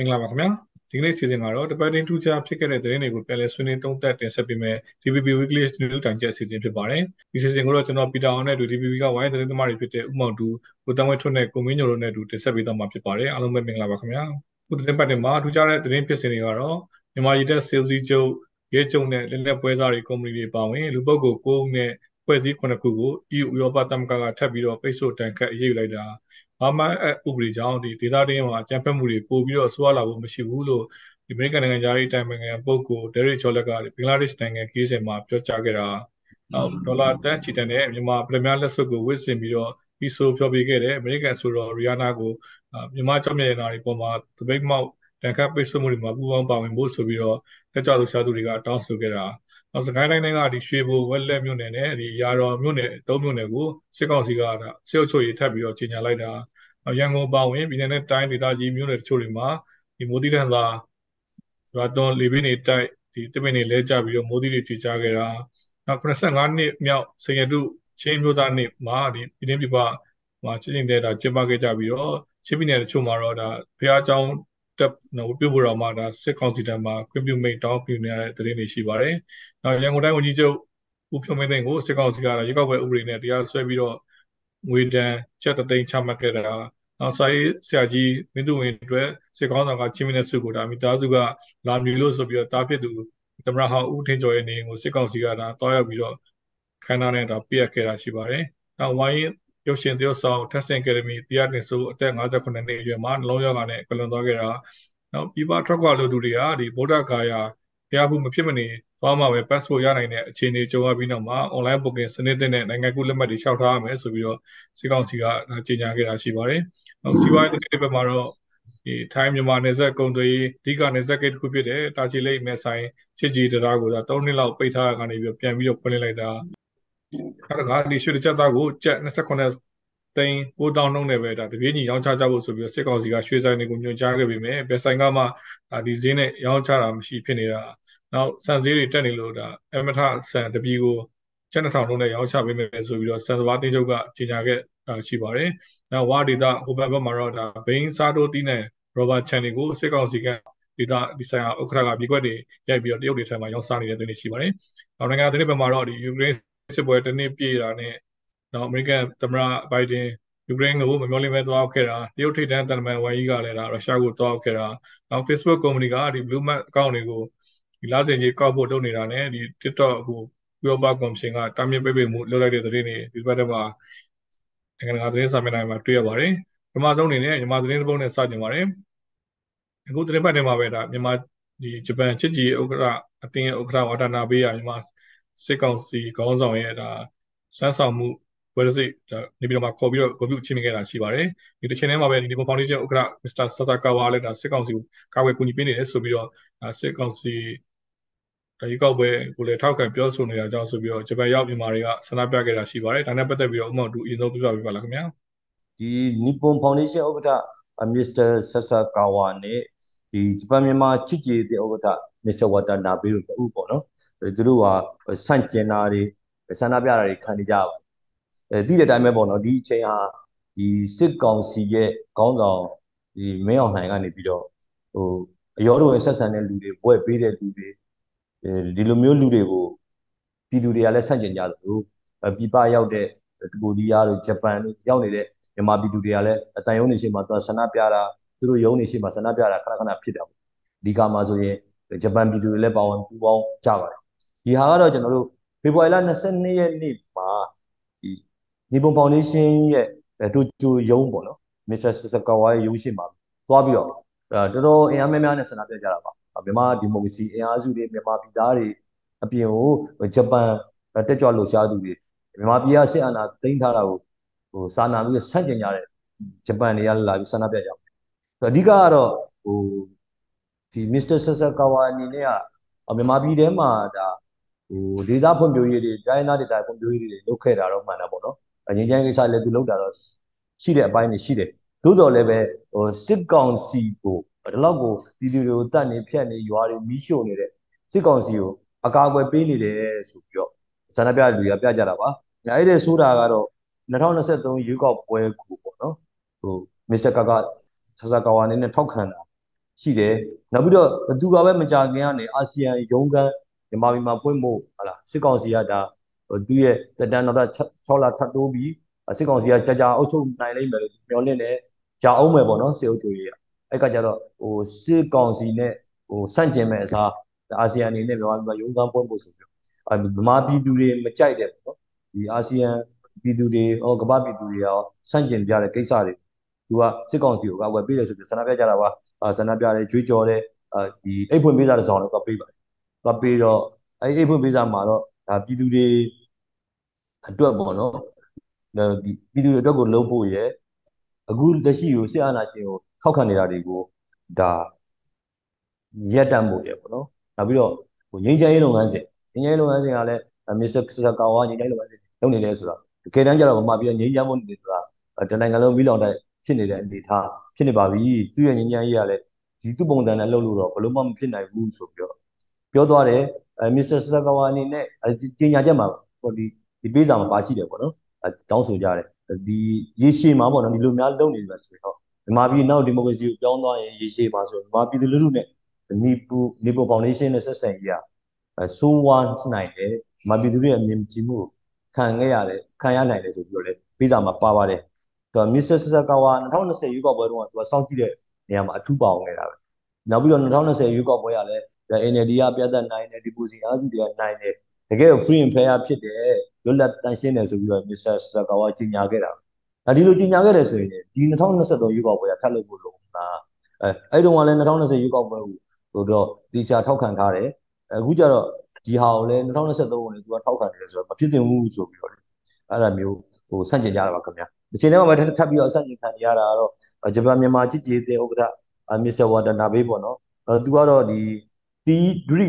င်္ဂလာပါခင်ဗျာဒီကနေ့စီစဉ်ကတော့တပတ်တင်းထူးခြားဖြစ်ခဲ့တဲ့သတင်းတွေကိုပြန်လည်ဆွေးနွေးသုံးသပ်တင်ဆက်ပေးမယ် DPP Weekly News တိုင်ချက်အစီအစဉ်ဖြစ်ပါတယ်ဒီစီစဉ်ကိုတော့ကျွန်တော်ပီတာအောင်နဲ့တူ DPP ကဝိုင်းသတင်းသမားတွေဖြစ်တဲ့ဥမောင်တူကိုတန်းဝဲထွန်းနဲ့ကိုမင်းညိုတို့နဲ့တူတင်ဆက်ပေးသွားမှာဖြစ်ပါတယ်အားလုံးပဲမင်္ဂလာပါခင်ဗျာခုသတင်းပတ်တင်မှာထူးခြားတဲ့သတင်းဖြစ်စဉ်တွေကတော့မြန်မာရည်တက်စေလ်စီကျုပ်ရဲကျုံနဲ့လက်လက်ပွဲစားတွေကုမ္ပဏီတွေပါဝင်လူပုဂ္ဂိုလ်9ဦးနဲ့ဖွဲ့စည်း9ခုကို EU ဥရောပသမဂ္ဂကထပ်ပြီးတော့ပိတ်ဆို့တန်ခတ်အရေးယူလိုက်တာ ဘာမှဥပဒေကြောင့်ဒီဒေသတွင်းမှာအကြမ်းဖက်မှုတွေပို့ပြီးတော့ဆွားလာဖို့မရှိဘူးလို့ဒီအမေရိကန်နိုင်ငံသားရေးတိုင်ပင်ခံပုဂ္ဂိုလ်ဒယ်ရစ်ချော်လက်ကဘင်္ဂလားဒေ့ရှ်နိုင်ငံကီးစင်မှာပြောကြားခဲ့တာနောက်ဒေါ်လာတန်းချီတန်တဲ့မြန်မာပြည်များလက်စွပ်ကိုဝစ်စင်ပြီးတော့ပြီးဆိုပြောပေးခဲ့တယ်အမေရိကန်ဆိုတော့ရီယာနာကိုမြန်မာကျောင်းမြေနာတွေပေါ်မှာတပိတ်မောက်တန်ခတ်ပိတ်ဆို့မှုတွေမှာပူးပေါင်းပါဝင်ဖို့ဆိုပြီးတော့တက်ကြလို့ရှားသူတွေကတောင်းဆိုခဲ့တာနောက်စကိုင်းတိုင်းကဒီရွှေဘိုဝက်လက်မြို့နယ်နဲ့ဒီရာတော်မြို့နယ်သုံးမြို့နယ်ကိုစစ်ကောင်စီကစစ်အုပ်ချုပ်ရေးထပ်ပြီးတော့ကြီးညာလိုက်တာ ရန်ကုန်ပါဝင်ပြည်내နဲ့တိုင်းဒေသကြီးမြို့နယ်တချို့တွေမှာဒီမိုးတိထန်သာရွာသွန်းလေပင်းတွေတိုက်ဒီတမင်တွေလဲကြပြီးတော့မိုးတိတွေထွေချခဲ့တာနောက်85နှစ်မြောက်စင်ရတုချင်းမျိုးသားနှစ်မှာဒီပြည်내ပြပမှာချင်းချင်းတဲ့တာကျင်းပခဲ့ကြပြီးတော့ချင်းပြည်နယ်တချို့မှာတော့ဒါဖះเจ้าတက်နော်ပြုတ်ဖို့တော့မှဒါစစ်ကောင်စီတန်းမှာခွင့်ပြုမိတ်တောင်းပြနေရတဲ့သတင်းတွေရှိပါတယ်။နောက်ရန်ကုန်တိုင်းဝန်ကြီးချုပ်ဦးဖြိုးမင်းသိန်းကိုစစ်ကောင်စီကတော့ရွေးကောက်ပွဲဥပဒေနဲ့တရားစွဲပြီးတော့ ငွေတန်ချက်တသိန်းချမှတ်ခဲ့တာနောက်စာရေးဆရာကြီးမင်းသူဝင်အတွက်စစ်ကောင်းဆောင်ကချင်းမင်းနဲ့စုကိုဒါမိသားစုကလာမြည်လို့ဆိုပြီးတော့တားဖြစ်သူသမရဟောင်းဦးထင်းကျော်ရဲ့နေအိမ်ကိုစစ်ကောင်စီကဒါတောက်ရောက်ပြီးတော့ခန္ဓာနဲ့ဒါပြက်ခဲ့တာရှိပါတယ်။နောက်ဝိုင်းရုပ်ရှင်တရုတ်ဆောင်ထက်ဆင်အကယ်ဒမီတရားတင်ဆိုအသက်58နှစ်အရွယ်မှာနှလုံးရောဂါနဲ့ကလွန်သွားခဲ့တာနောက်ပြပထွက်ခွာလို့သူတွေကဒီဗုဒ္ဓဂါယာ ဖျားဖို့မဖြစ်မနေသွားမှာပဲ passport ရနိုင်တဲ့အခြေအနေကြုံရပြီးနောက်မှာ online booking စနစ်တဲ့နိုင်ငံကူးလက်မှတ်တွေလျှောက်ထားရမယ်ဆိုပြီးတော့စီကောင်စီကကြေညာခဲ့တာရှိပါတယ်။နောက်စီးပွားရေးတစ်ဘက်မှာတော့ဒီထိုင်းမြန်မာနယ်စပ်ကုန်သွယ်ရေးအဓိကနယ်စပ်ဂိတ်တစ်ခုဖြစ်တဲ့တာချီလိတ်မဲဆိုင်ချစ်ကြည်တရားကိုဒါ3နှစ်လောက်ပိတ်ထားရကနေပြီးပြန်ပြီးတော့ဖွင့်လိုက်တာအဲ့ဒါကဒီရွှေတစ်ချက်သားကိုကျပ်28 သိန်း9000နှုန်းနဲ့ပဲဒါတပြေးညီရောင်းချကြဖို့ဆိုပြီးစစ်ကောင်စီကရွှေဆိုင်တွေကိုညွှန်ကြားခဲ့ပေမဲ့ဘယ်ဆိုင်ကမှဒါဒီဈေးနဲ့ရောင်းချတာမရှိဖြစ်နေတာနောက်စံဈေးတွေတက်နေလို့ဒါအမထဆန်တပြေးကိုကျပ်2000နှုန်းနဲ့ရောင်းချပေးမယ်ဆိုပြီးတော့စံစဘာတင်းချုပ်ကကြေညာခဲ့တာရှိပါတယ်။နောက်ဝါဒေတာဟိုဘက်ဘက်မှာတော့ဒါဘိန်းစားတိုးတီးနဲ့ရောဘာချန်တွေကိုစစ်ကောင်စီကဒေတာဒီဆိုင်ဟာဥက္ကဋ္ဌကပြည်ကွက်တွေရိုက်ပြီးတော့တရုတ်တွေထဲမှာရောင်းစားနေတဲ့တွင်ရှိပါတယ်။နောက်နိုင်ငံသတင်းဘက်မှာတော့ဒီယူကရိန်းစစ်ပွဲတစ်နှစ်ပြည့်တာနဲ့ နော်အမေရိကန်သမ္မတဘိုင်ဒန်ယူကရိန်းကိုမမျှော်လင့်ပဲသွားခဲ့တာတရုတ်ထိပ်တန်းတန်တမန်ဝိုင်းကြီးကလည်းဒါရုရှားကိုသွားခဲ့တာနောက် Facebook ကုမ္ပဏီကဒီ Blue Mac အကောင့်တွေကိုဒီလစဉ်ကြီးကောက်ဖို့လုပ်နေတာနဲ့ဒီ TikTok ဟိုဥရောပကော်မရှင်ကတာမြင့်ပိတ်ပိတ်မှုလုပ်လိုက်တဲ့သတင်းတွေဒီဘက်တမှာနိုင်ငံတကာသတင်းစာမျက်နှာမှာတွေ့ရပါတယ်ပထမဆုံးအနေနဲ့မြန်မာသတင်းတစ်ပုဒ်နဲ့စတင်ပါတယ်အခုသတင်းပတ်ထဲမှာပဲဒါမြန်မာဒီဂျပန်ချစ်ကြည်ဥက္ကဋ္ဌအတင်းဥက္ကဋ္ဌဝါဒနာပေးရမြန်မာစစ်ကောင်စီခေါင်းဆောင်ရဲ့ဒါဆွမ်းဆောင်မှု ဘယ်လိုစိနေပြီးတော့မှခေါ်ပြီးတော့ဂုဏ်ပြုချင်းမြင်ခဲ့တာရှိပါတယ်ဒီတစ်ချိန်ထဲမှာပဲဒီဒီဖောင်ဒေးရှင်းဥက္ကဋ္ဌမစ္စတာဆာဆာကာဝါလည်းဒါစစ်ကောင်စီကိုကာဝယ်ကူညီပေးနေတယ်ဆိုပြီးတော့စစ်ကောင်စီဒါရီကောက်ပွဲကိုလည်းထောက်ခံပြောဆိုနေတာကြောင့်ဆိုပြီးတော့ဂျပန်ရောက်မြန်မာတွေကဆန္ဒပြခဲ့တာရှိပါတယ်ဒါနဲ့ပတ်သက်ပြီးတော့ဥမ္မာတူအရင်ဆုံးပြပြပေးပါလားခင်ဗျာဒီနီပွန်ဖောင်ဒေးရှင်းဥက္ကဋ္ဌမစ္စတာဆာဆာကာဝါနဲ့ဒီဂျပန်မြန်မာချစ်ကြည်တဲ့ဥက္ကဋ္ဌမစ္စတာဝါတာနာဘေးတို့တူပေါ့နော်သူတို့ကဆန့်ကျင်တာတွေဆန္ဒပြတာတွေခံနေကြပါ အဲသိတဲ့အတိုင်းပဲပေါ့နော်ဒီအချိန်ဟာဒီစစ်ကောင်စီရဲ့ခေါင်းဆောင်ဒီမင်းအောင်လှိုင်ကနေပြီးတော့ဟိုအရောတို့ဆက်ဆံတဲ့လူတွေဘွဲ့ပေးတဲ့လူတွေဒီလိုမျိုးလူတွေကိုပြည်သူတွေကလည်းဆန့်ကျင်ကြလို့ပြည်ပရောက်တဲ့ကိုဒီးယားတို့ဂျပန်တို့ရောက်နေတဲ့မြန်မာပြည်သူတွေကလည်းအတန်ယုံနေရှိမှသွားဆန္ဒပြတာသူတို့ယုံနေရှိမှဆန္ဒပြတာခဏခဏဖြစ်တယ်ပေါ့ဒီကမှာဆိုရင်ဂျပန်ပြည်သူတွေလည်းပါဝင်ပူးပေါင်းကြပါတယ်ဒီဟာကတော့ကျွန်တော်တို့ဖေဖော်ဝါရီလ22ရက်နေ့မှာဒီ နီပွန်ဖောင်ဒေးရှင်းရဲ့တိုကျိုယုံပေါ့နော်မစ္စတာဆစကာဝါရဲ့ယုံရှိမှာသွားပြီးတော့တော်တော်အင်အားများများနဲ့ဆန္ဒပြကြတာပါမြန်မာဒီမိုကရေစီအင်အားစုတွေမြန်မာပြည်သားတွေအပြင်ကိုဂျပန်တက်ကြွလှုပ်ရှားသူတွေမြန်မာပြည်ကစစ်အာဏာသိမ်းထားတာကိုဟိုစာနာပြီးဆန့်ကျင်ကြတဲ့ဂျပန်တွေကလာပြီးဆန္ဒပြကြတယ်အဓိကကတော့ဟိုဒီမစ္စတာဆဆကာဝါအနေနဲ့ကမြန်မာပြည်ထဲမှာဒါဟိုဒေသဖွံ့ဖြိုးရေးတွေတိုင်းသားဒေသဖွံ့ဖြိုးရေးတွေလုပ်ခဲ့တာတော့မှန်တာပေါ့နော် ငင်းချမ်းကိစ္စလည်းသူလုပ်တာတော့ရှိတဲ့အပိုင်းတွေရှိတယ်သို့တော်လည်းပဲဟိုစစ်ကောင်စီကိုဒီလောက်ကိုပြည်သူတွေကိုတတ်နေဖြတ်နေရွာတွေမီးရှို့နေတဲ့စစ်ကောင်စီကိုအကာအကွယ်ပေးနေတယ်ဆိုပြီးတော့ဇာနပြလူတွေကပြကြတာပါ။အဲ့ဒီဆိုတာကတော့2023ရွေးကောက်ပွဲကိုပေါ့နော်ဟိုမစ္စတာကာကာဆာဆာကာဝါနေနဲ့ထောက်ခံတာရှိတယ်နောက်ပြီးတော့ဘသူကပဲမကြခင်ကနေအာဆီယံရုံးခန်းမြန်မာပြည်မှာဖွင့်ဖို့ဟာလားစစ်ကောင်စီကဒါ သူရဲ့တက်တန်းတော့6လထပ်တိုးပြီးစစ်ကောင်စီကကြာကြာအုပ်ချုပ်နိုင်လိမ့်မယ်လို့မျှော်လင့်တယ်ကြာအောင်မယ်ပေါ့နော်စစ်အုပ်ချုပ်ရေးကအဲ့ကကြတော့ဟိုစစ်ကောင်စီနဲ့ဟိုဆန့်ကျင်မဲ့အစားအာဆီယံအနေနဲ့မြန်မာပြည်မှာရုံးခန်းဖွင့်ဖို့ဆိုပြီးတော့ဗမာပြည်သူတွေမကြိုက်တဲ့ပေါ့နော်ဒီအာဆီယံပြည်သူတွေဟောကမ္ဘာပြည်သူတွေရောဆန့်ကျင်ကြတဲ့ကိစ္စတွေသူကစစ်ကောင်စီကိုကဝယ်ပေးတယ်ဆိုပြီးဆန္ဒပြကြတာပါအာဆန္ဒပြတယ်ကြွေးကြော်တယ်အာဒီအိတ်ဖွင့်ပေးစာတစ်စောင်လည်းတော့ပေးပါတယ်။တော့ပေးတော့အဲ့အိတ်ဖွင့်ပေးစာမှာတော့ဒါပြည်သူတွေ အတွက်ပေါ့နော်ဒီပြည်သူတွေအတွက်ကိုလုပ်ဖို့ရယ်အခုလက်ရှိကိုစစ်အာဏာရှင်ကိုထောက်ခံနေတာတွေကိုဒါရက်တတ်မှုရယ်ပေါ့နော်နောက်ပြီးတော့ဟိုငြိမ်းချမ်းရေးလုပ်ငန်းစဉ်ငြိမ်းချမ်းရေးလုပ်ငန်းစဉ်ကလည်းမစ္စတာဆာကာဝါငြိမ်းချမ်းရေးလုပ်ငန်းစဉ်လုပ်နေလဲဆိုတော့တကယ်တမ်းကျတော့ဗမာပြည်ငြိမ်းချမ်းမှုနေဆိုတာတနိုင်ငံလုံးမိလောင်တဲ့ဖြစ်နေတဲ့အနေအထားဖြစ်နေပါပြီသူ့ရဲ့ငြိမ်းချမ်းရေးကလည်းဒီသူ့ပုံစံနဲ့လုပ်လို့တော့ဘလို့မှမဖြစ်နိုင်ဘူးဆိုပြီးတော့ပြောသွားတယ်အဲမစ္စတာဆာကာဝါအနေနဲ့ကြီးညာချက်မှာဟိုဒီ ဒီပေးစာမှာပါရှိတယ်ပေါ့နော်တောင်းဆိုကြတယ်ဒီရေရှည်မှာပေါ့နော်ဒီလိုများလုပ်နေတယ်ဆိုတော့မြန်မာပြည်နောက်ဒီမိုကရေစီကိုပြောင်းသွားရင်ရေရှည်မှာဆိုမြန်မာပြည်သူလူထုနဲ့နီပူနီပိုဖောင်ဒေးရှင်းနဲ့ဆက်ဆံရေးကဆိုးဝါးနိုင်တယ်မြန်မာပြည်သူတွေရဲ့အမြင်ကြည့်မှုခံခဲ့ရတယ်ခံရနိုင်တယ်ဆိုပြီးတော့လေပေးစာမှာပါပါတယ်သူကမစ္စတာဆဆကာဝါ2020ရွေးကောက်ပွဲတုန်းကသူကစောင့်ကြည့်တဲ့နေရာမှာအထူးပါဝင်နေတာပဲနောက်ပြီးတော့2020ရွေးကောက်ပွဲကလည်း NLD ကပြတ်သက်နိုင်တယ်ဒီပူစီအားစုတွေကနိုင်တယ်တကယ် free and fair ဖြစ်တယ် လွတ်လပ်တန်ရှင်းတယ်ဆိုပြီးတော့မစ္စတာဆကာဝါကြီးညာခဲ့တာအဲဒီလိုကြီးညာခဲ့တယ်ဆိုရင်ဒီ2023ရွေးကောက်ပွဲကထပ်လုပ်ဖို့လိုလားအဲအဲ့တုန်းကလည်း2020ရွေးကောက်ပွဲကိုဟိုတော့ဒီချာထောက်ခံထားတယ်အခုကျတော့ဒီဟာကိုလည်း2023ကိုလည်းသူကထောက်ခံတယ်ဆိုတော့မဖြစ်သင့်ဘူးဆိုပြီးတော့အဲ့ဒါမျိုးဟိုဆန့်ကျင်ကြတာပါခင်ဗျာဒီချိန်ထဲမှာပဲထပ်ပြီးတော့ဆန့်ကျင်ခံရတာကတော့ဂျပန်မြန်မာချစ်ကြည်တဲ့ဥက္ကဋ္ဌမစ္စတာဝါတာနာဘေးပေါ့နော်အဲသူကတော့ဒီတီဒရီ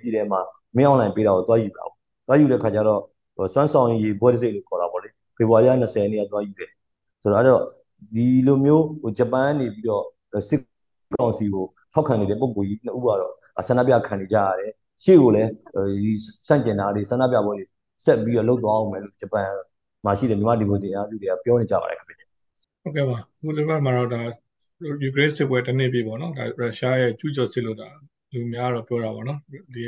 ပြည်ထဲမှာမင်းအွန်လိုင်းပေးတာကိုသွားယူတာ။ သွားယူတဲ့ခါကျတော့စွမ်းဆောင်ရည်ဘွဲတစ်စိတ်လို့ခေါ်တာပေါ့လေ။ဖေဖော်ဝါရီ20ရက်နေ့ကသွားယူတယ်။ဆိုတော့အဲ့တော့ဒီလိုမျိုးဟိုဂျပန်ကနေပြီးတော့စစ်ကောင်စီကိုထောက်ခံနေတဲ့ပုံကိုကြီးနှစ်ဦးကတော့ဆန္ဒပြခံနေကြရတယ်။ရှေ့ကိုလည်းဒီစန့်ကျင်တာတွေဆန္ဒပြပွဲတွေဆက်ပြီးတော့လုပ်သွားအောင်မယ်လို့ဂျပန်မှာရှိတဲ့မြန်မာဒီမိုကရေစီအားစုတွေကပြောနေကြပါတယ်ခင်ဗျ။ဟုတ်ကဲ့ပါ။အခုဒီဘက်မှာတော့ဒါယူကရိန်းစစ်ပွဲတစ်နေ့ပြည့်ပေါ့နော်။ဒါရုရှားရဲ့ကျူးကျော်စစ်လို့ဒါလူများတော့ပြောတာပေါ့နော်။ဒီ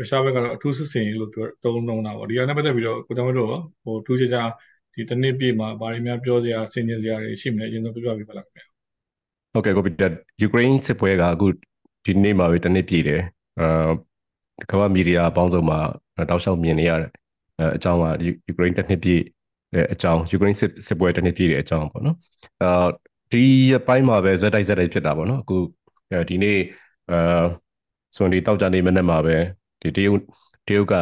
ရုရှားဘက်ကတော့အထူးစစ်စင်ရေးလို့ပြောသုံးလုံးတာပေါ့ဒီကနေ့ပတ်သက်ပြီးတော့ကိုတောင်တို့ဟိုထူးခြားခြားဒီတနည်းပြည့်မှာဘာတွေများပြောစရာဆင်ခြင်စရာတွေရှိမလဲအရင်ဆုံးပြောပြပေးပါလားခင်ဗျာဟုတ်ကဲ့ကိုပီတာယူကရိန်းစစ်ပွဲကအခုဒီနေ့မှာပဲတနည်းပြည့်တယ်အာကမ္ဘာမီဒီယာအပေါင်းစုံမှာတောက်လျှောက်မြင်နေရတဲ့အကြောင်းကယူကရိန်းတနည်းပြည့်အကြောင်းယူကရိန်းစစ်စစ်ပွဲတနည်းပြည့်တဲ့အကြောင်းပေါ့နော်အာဒီအပိုင်းမှာပဲဇက်တိုက်ဇက်တိုက်ဖြစ်တာပေါ့နော်အခုဒီနေ့အာဆိုရင်ဒီတောက်ကြနေမနေ့မှာပဲ ဒီတရုတ်တရုတ်က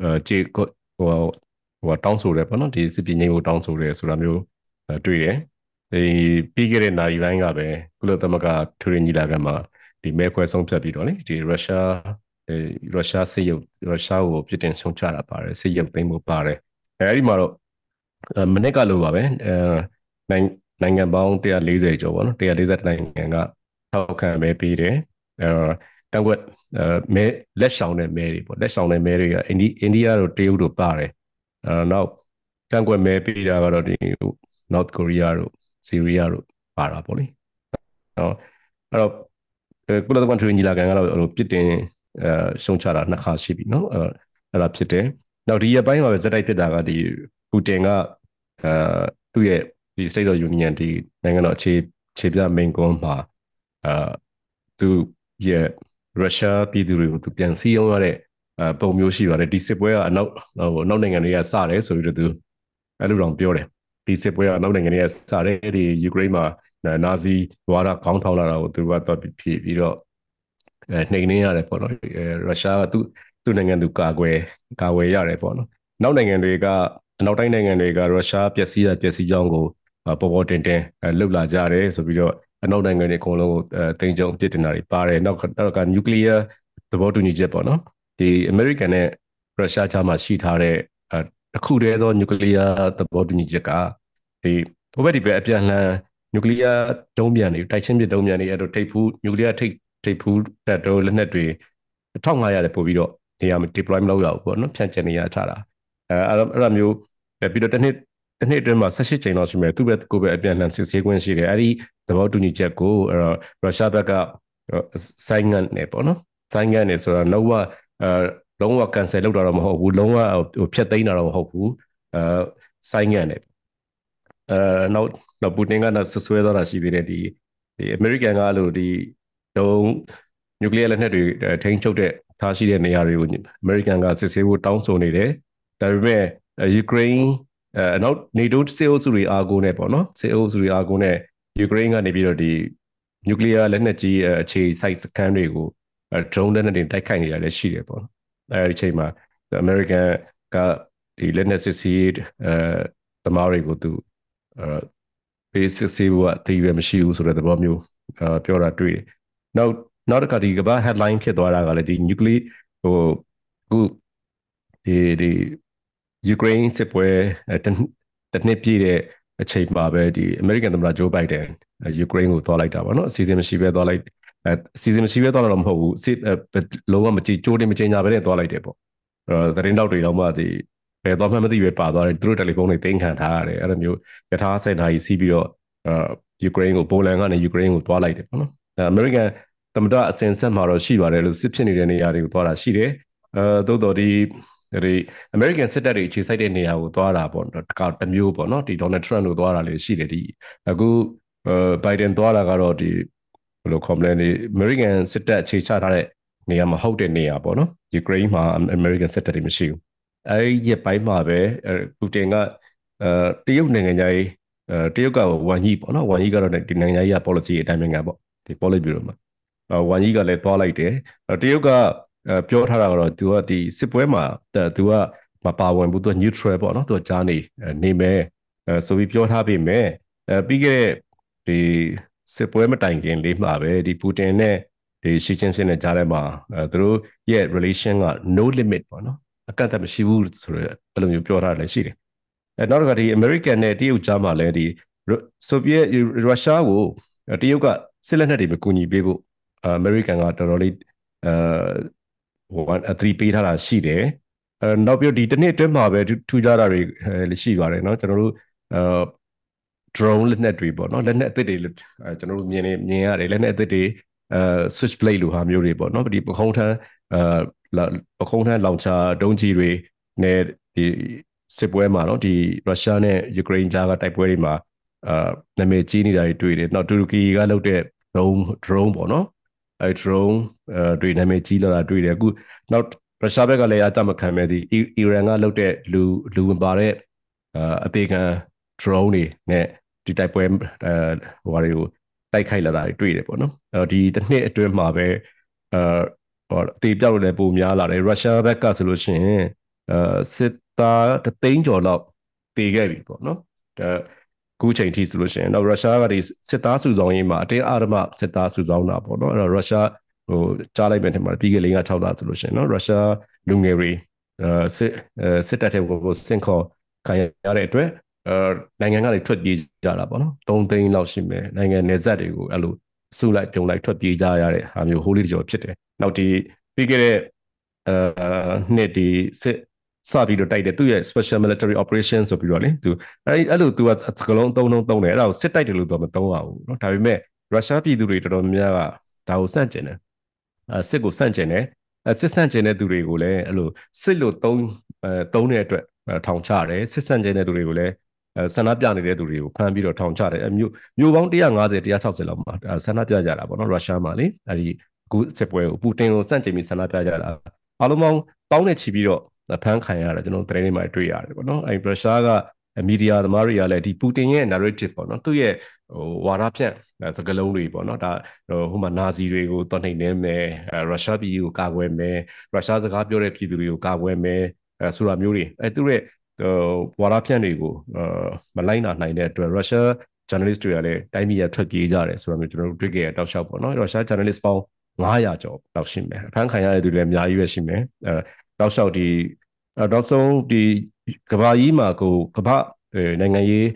အဲကြေဟိုဟိုတောင်းဆိုတယ်ပေါ့နော်ဒီစစ်ပညာကိုတောင်းဆိုတယ်ဆိုတာမျိုးတွေ့တယ်ဒီပြီးခဲ့တဲ့နိုင်ပိုင်းကပဲကုလသမဂ္ဂထူရင်းညီလာခံမှာဒီမဲခွဲဆုံးဖြတ်ပြီးတော့လေဒီရုရှားဒီရုရှားစစ်ရုပ်ရုရှားကိုပြည်တင်ဆုံးချတာပါတယ်စစ်ရုပ်သိမ်းဖို့ပါတယ်အဲဒီမှာတော့မနစ်ကလို့ပါပဲအဲနိုင်နိုင်ငံပေါင်း140ကျော်ပေါ့နော်140နိုင်ငံကထောက်ခံမဲပေးတယ်အဲ တန်ခွက်မဲလက်ဆောင်တဲ့မဲတွေပေါ့လက်ဆောင်တဲ့မဲတွေကအိန္ဒိအိန္ဒိယတို့တရုတ်တို့ပါတယ်အဲနောက်တန်ခွက်မဲပေးတာကတော့ဒီ North Korea တို့ Syria တို့ပါတာပေါ့လေနော်အဲ့တော့ကုလသမဂ္ဂထွေညီလာခံကတော့ပြစ်တင်အဲရှုံချတာနှစ်ခါရှိပြီနော်အဲ့အဲ့ဒါဖြစ်တယ်နောက်ဒီရပိုင်းမှာပဲဇက်တိုက်ဖြစ်တာကဒီပူတင်ကအဲသူ့ရဲ့ဒီ State of Union ဒီနိုင်ငံတော်အခြေခြေပြမိန်ကွန်းမှာအာသူရဲ့ ရုရှားပြည်သူတွေကိုသူပြန်စီးအောင်ရတဲ့ပုံမျိုးရှိပါတယ်ဒီစစ်ပွဲကအနောက်ဟိုနောက်နိုင်ငံတွေကစတယ်ဆိုပြီးတော့သူအဲ့လိုတော့ပြောတယ်ဒီစစ်ပွဲကအနောက်နိုင်ငံတွေကစတယ်ဒီယူကရိန်းမှာနာဇီဝါဒကောင်းထောင်လာတာကိုသူကတော့ဖြစ်ပြီးတော့အဲနှိမ်နှင်းရတယ်ပေါ့နော်ရုရှားကသူ့သူ့နိုင်ငံသူကာကွယ်ကာကွယ်ရတယ်ပေါ့နော်နောက်နိုင်ငံတွေကအနောက်တိုင်းနိုင်ငံတွေကရုရှားပျက်စီးရပျက်စီးကြောင်းကိုပေါ်ပေါ်တင်တင်လှုပ်လာကြတယ်ဆိုပြီးတော့ အနောက်နိုင်ငံတွေအကုန်လုံးကိုတင်ကြုံပြစ်တင်တာတွေပါတယ်နောက်နောက်ကနျူကလ িয়ার သဘောတူညီချက်ပေါ့နော်ဒီအမေရိကန်နဲ့ရုရှားကြားမှာရှိထားတဲ့တစ်ခုတည်းသောနျူကလ িয়ার သဘောတူညီချက်ကဒီဘိုဘက်ဒီပဲအပြန်လှန်နျူကလ িয়ার ဒုံးပြန်တွေတိုက်ချင်းပြဒုံးပြန်တွေအဲ့တော့ထိပ်ဖူးနျူကလ িয়ার ထိပ်ထိပ်ဖူးတက်တော့လက်နက်တွေ1500တဲ့ပို့ပြီးတော့နေရာ deploy မလုပ်ရဘူးပေါ့နော်ဖြန့်ကျက်နေရချတာအဲအဲ့လိုမျိုးပြီးတော့တစ်နှစ်တစ်နှစ်အတွင်းမှာ18ချိန်လောက်ရှိမယ်သူ့ဘက်ကိုပဲအပြန်လှန်စစ်ဆေးခွင့်ရှိတယ်အဲ့ဒီ သဘောတူညီချက်ကိုအဲ့တော့ရုရှားဘက်ကဆိုင်းငံ့နေပေါ့နော်ဆိုင်းငံ့နေဆိုတော့တော့အဲလုံးဝ cancel လုပ်တာတော့မဟုတ်ဘူးလုံးဝဟိုဖျက်သိမ်းတာတော့မဟုတ်ဘူးအဲဆိုင်းငံ့နေအဲနောက်တော့ပူတင်ကဆွဆွဲသွားတာရှိသေးတယ်ဒီဒီအမေရိကန်ကအဲ့လိုဒီတုံးနျူကလ িয়ার လက်နက်တွေထိန်းချုပ်တဲ့ထားရှိတဲ့နေရာတွေကိုအမေရိကန်ကစစ်ဆေးဖို့တောင်းဆိုနေတယ်ဒါပေမဲ့ယူကရိန်းအဲနောက်နေတိုးစေအုပ်စုတွေအားကိုးနေပေါ့နော်စေအုပ်စုတွေအားကိုးနေ ယူကရိန်းကနေပြီးတော့ဒီနျူကလ িয়ার လက်နက်ကြီးအခြေစိုက်စခန်းတွေကို drone လက်နက်တွေတိုက်ခိုက်နေတာလည်းရှိတယ်ပေါ့နော်အဲဒီအချိန်မှာအမေရိကန်ကဒီလက်နက်စစ်စီးအဲသမားတွေကိုသူအဲ basic စေဖို့အသေးပဲမရှိဘူးဆိုတဲ့သဘောမျိုးပြောတာတွေ့တယ်နောက်နောက်တစ်ခါဒီကမ္ဘာ headline ဖြစ်သွားတာကလည်းဒီ nuclear ဟိုခုဒီဒီယူကရိန်းစစ်ပွဲတစ်နှစ်ပြည့်တဲ့ အချိန်မှာပဲဒီအမေရိကန်သမ္မတဂျိုးဘိုက်ဒန်ယူကရိန်းကိုသွားလိုက်တာပေါ့နော်အစီအစဉ်မရှိပဲသွားလိုက်အဲအစီအစဉ်မရှိပဲသွားတာတော့မဟုတ်ဘူးစစ်လုံးဝမကြည့်ကြိုးတင်မချင်းညာပဲနဲ့သွားလိုက်တယ်ပေါ့အဲသတင်းတောက်တွေတော့မှဒီဘယ်သွားမှမသိပဲပါသွားတယ်သူတို့တယ်လီဖုန်းတွေတင်ခံထားရတယ်အဲ့လိုမျိုးယထာစင်တာကြီးစီးပြီးတော့အဲယူကရိန်းကိုပိုလန်ကနေယူကရိန်းကိုသွားလိုက်တယ်ပေါ့နော်အဲအမေရိကန်သမ္မတအစဉ်ဆက်မှာတော့ရှိပါတယ်လို့စစ်ဖြစ်နေတဲ့နေရာတွေကိုသွားတာရှိတယ်အဲသို့တော်ဒီ ဒီ American စစ်တပ်တွေအခြေစိုက်တဲ့နေရာကိုသွားတာပေါ့တကတမျိုးပေါ့နော်ဒီ Donald Trump တို့သွားတာလည်းရှိတယ်ဒီအခုအဲ Biden သွားတာကတော့ဒီဘယ်လို complain ဒီ American စစ်တပ်အခြေချထားတဲ့နေရာမဟုတ်တဲ့နေရာပေါ့နော် Ukraine မှာ American စစ်တပ်တွေမရှိဘူးအဲဒီရက်ပိုင်းမှာပဲပူတင်ကအဲတရုတ်နိုင်ငံကြီးအဲတရုတ်ကဝမ်ယီပေါ့နော်ဝမ်ယီကတော့ဒီနိုင်ငံကြီးက policy အတိုင်းပဲငါပေါ့ဒီ policy bureau မှာဝမ်ယီကလည်းသွားလိုက်တယ်တရုတ်က ပြောထားတာကတော့ तू ကဒီစစ်ပွဲမှာ तू ကမပါဝင်ဘူး तू neutral ပေါ့နော် तू ကြားနေနေမယ်ဆိုပြီးပြောထားပေမဲ့ပြီးခဲ့တဲ့ဒီစစ်ပွဲမတိုင်ခင်လေးမှာပဲဒီပူတင်နဲ့ဒီရှီချင်းချင်းနဲ့ကြားထဲမှာသူတို့ရဲ့ relation က no limit ပေါ့နော်အကန့်အသတ်မရှိဘူးဆိုတော့အဲ့လိုမျိုးပြောထားတယ်လည်းရှိတယ်အဲနောက်တစ်ခါဒီ American နဲ့တရုတ်ကြားမှာလည်းဒီဆိုဗီယက်ရုရှားကိုတရုတ်ကစစ်လက်နက်တွေမကူညီပေးဖို့အမေရိကန်ကတော်တော်လေးအဲ ဟိုအသတိပေးထားတာရှိတယ်အဲနောက်ပြီးဒီတစ်နှစ်အတွင်းမှာပဲထူးခြားတာတွေရှိပါတယ်เนาะကျွန်တော်တို့အဲ drone လက်နက်တွေပေါ့เนาะလက်နက်အသစ်တွေကျွန်တော်တို့မြင်နေမြင်ရတယ်လက်နက်အသစ်တွေအဲ switch blade လိုဟာမျိုးတွေပေါ့เนาะဒီပခုံးထမ်းအဲပခုံးထမ်းလောင်ချာဒုံးကြီးတွေနဲ့ဒီစစ်ပွဲမှာเนาะဒီရုရှားနဲ့ယူကရိန်းကြားကတိုက်ပွဲတွေမှာအာနာမည်ကြီးနေတာတွေတွေ့တယ်။နောက်တူရကီကလုပ်တဲ့ drone drone ပေါ့နော် အဲ drone အဲတွေ့နာမည်ကြီးလာတာတွေ့တယ်အခုနောက်ရုရှားဘက်ကလည်းအတမခံမဲ့ဒီအီရန်ကလုပ်တဲ့လူလူဝင်ပါတဲ့အသေးခံ drone တွေနဲ့ဒီတိုက်ပွဲအဲဟိုဟာတွေကိုတိုက်ခိုက်လာတာတွေ့တယ်ပေါ့နော်အဲဒီတစ်နှစ်အတွင်းမှာပဲအဲဟိုအသေးပြောက်လည်းပုံများလာတယ်ရုရှားဘက်ကဆိုလို့ရှိရင်အဲစစ်သားတသိန်းကျော်လောက်တည်ခဲ့ပြီပေါ့နော်ဒါ ခုချိန်ထိဆိုလို့ရှိရင်တော့ရုရှားကဒီစစ်သားစုဆောင်ရေးမှာအတင်းအဓမ္မစစ်သားစုဆောင်တာပေါ့နော်အဲ့တော့ရုရှားဟိုကြားလိုက်မယ်ထင်ပါတယ်ပြီးခဲ့လေးက6လဆိုလို့ရှိရင်နော်ရုရှားလူငယ်တွေအဲစစ်စစ်တပ်တဲ့ကိုစင်ခေါ်ခံရတဲ့အတွက်အဲနိုင်ငံကနေထွက်ပြေးကြတာပေါ့နော်3သိန်းလောက်ရှိမယ်နိုင်ငံနယ်စပ်တွေကိုအဲ့လိုစုလိုက်ပြုံလိုက်ထွက်ပြေးကြရတဲ့ဟာမျိုးဟိုးလေးတကြောဖြစ်တယ်နောက်ဒီပြီးခဲ့တဲ့အဲနှစ်ဒီစစ် စပြီးတော့တိုက်တယ်သူရဲ့ special military operation ဆိုပြီးတော့လေသူအဲအဲ့လိုသူကစကလုံးသုံးလုံးသုံးတယ်အဲ့ဒါကိုစစ်တိုက်တယ်လို့တော့မသုံးရဘူးเนาะဒါပေမဲ့ရုရှားပြည်သူတွေတော်တော်များများကဒါကိုစန့်ကျင်တယ်အဲစစ်ကိုစန့်ကျင်တယ်အဲစစ်စန့်ကျင်တဲ့သူတွေကိုလည်းအဲ့လိုစစ်လို့သုံးအဲသုံးတဲ့အတွက်ထောင်ချတယ်စစ်စန့်ကျင်တဲ့သူတွေကိုလည်းဆန္ဒပြနေတဲ့သူတွေကိုဖမ်းပြီးတော့ထောင်ချတယ်အမျိုးမျိုးပေါင်း150 160လောက်မှာဆန္ဒပြကြတာပေါ့နော်ရုရှားမှာလေအဲဒီအခုစစ်ပွဲကိုပူတင်ကိုစန့်ကျင်ပြီးဆန္ဒပြကြတာအားလုံးပေါင်းတောင်းနဲ့ချီပြီးတော့ ဖမ်းခံရတယ်ကျွန်တော်သတင်းတွေမှာတွေ့ရတယ်ပေါ့နော်အဲဒီရုရှားကမီဒီယာသမားတွေကလည်းဒီပူတင်ရဲ့ narrative ပေါ့နော်သူ့ရဲ့ဟိုဝါဒဖြန့်စကားလုံးတွေပေါ့နော်ဒါဟိုမှာနာဇီတွေကိုတော်နေနေမယ်ရုရှားပြည်ကိုကာကွယ်မယ်ရုရှားစကားပြောတဲ့ပြည်သူတွေကိုကာကွယ်မယ်အဲဆိုတာမျိုးတွေအဲသူ့ရဲ့ဝါဒဖြန့်တွေကိုမလိုက်နာနိုင်တဲ့အတွက်ရုရှား journalist တွေကလည်းတိုင်းပြည်ရထွက်ပြေးကြတယ်ဆိုတာမျိုးကျွန်တော်တို့တွေ့ခဲ့ရတောက်လျှောက်ပေါ့နော်ရုရှား journalist ပေါင်း900ကျော်လောက်ရှိမယ်အဖမ်းခံရတဲ့သူတွေလည်းအများကြီးပဲရှိမယ်အဲတောက်လျှောက်ဒီ နောက်ဆုံးဒီကဘာကြီးမှာကိုကဘာနိုင်ငံရေး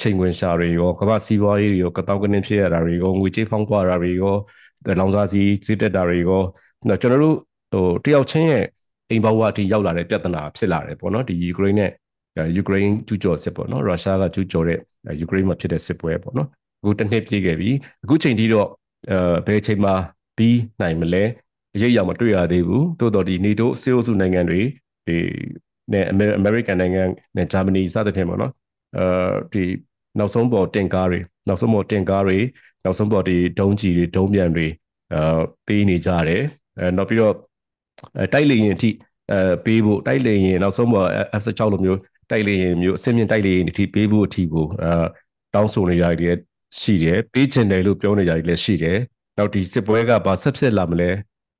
ချိန်ဝင်ရှာတွေရောကဘာစီးပွားရေးတွေရောကတောက်ကနေဖြစ်ရတာတွေရောငွေကြေးဖောင်းပွားတာတွေရောလောင်စာစီဈေးတက်တာတွေရောကျွန်တော်တို့ဟိုတယောက်ချင်းရဲ့အိမ်ဘဝအထိရောက်လာတဲ့ပြဿနာဖြစ်လာတယ်ပေါ့နော်ဒီယူကရိန်းနဲ့ယူကရိန်းကျူးကျော်စစ်ပေါ့နော်ရုရှားကကျူးကျော်တဲ့ယူကရိန်းမှာဖြစ်တဲ့စစ်ပွဲပေါ့နော်အခုတစ်နှစ်ပြည့်ခဲ့ပြီအခုချိန်ထိတော့အဲဘယ်ချိန်မှာပြီးနိုင်မလဲအရေးအရာမတွေ့ရသေးဘူးသို့တော်ဒီ NATO စေအုပ်စုနိုင်ငံတွေ ဒီနဲ့ American နိုင်ငံနဲ့ Germany စသဖြင့်ပေါ့နော်အဲဒီနောက်ဆုံးပေါ်တင်ကားတွေနောက်ဆုံးပေါ်တင်ကားတွေနောက်ဆုံးပေါ်ဒီဒုံးကြီးတွေဒုံးပြန်တွေအဲပေးနေကြတယ်အဲနောက်ပြီးတော့တိုက်လေရင်အထိအဲပေးဖို့တိုက်လေရင်နောက်ဆုံးပေါ် F16 လိုမျိုးတိုက်လေရင်မျိုးအစင်းမြင့်တိုက်လေရင်အထိပေးဖို့အထိကိုအဲတောင်းဆိုနေကြတယ်ရှိတယ်ပေးချင်တယ်လို့ပြောနေကြတယ်လည်းရှိတယ်နောက်ဒီစစ်ပွဲကဘာဆက်ဖြစ်လာမလဲ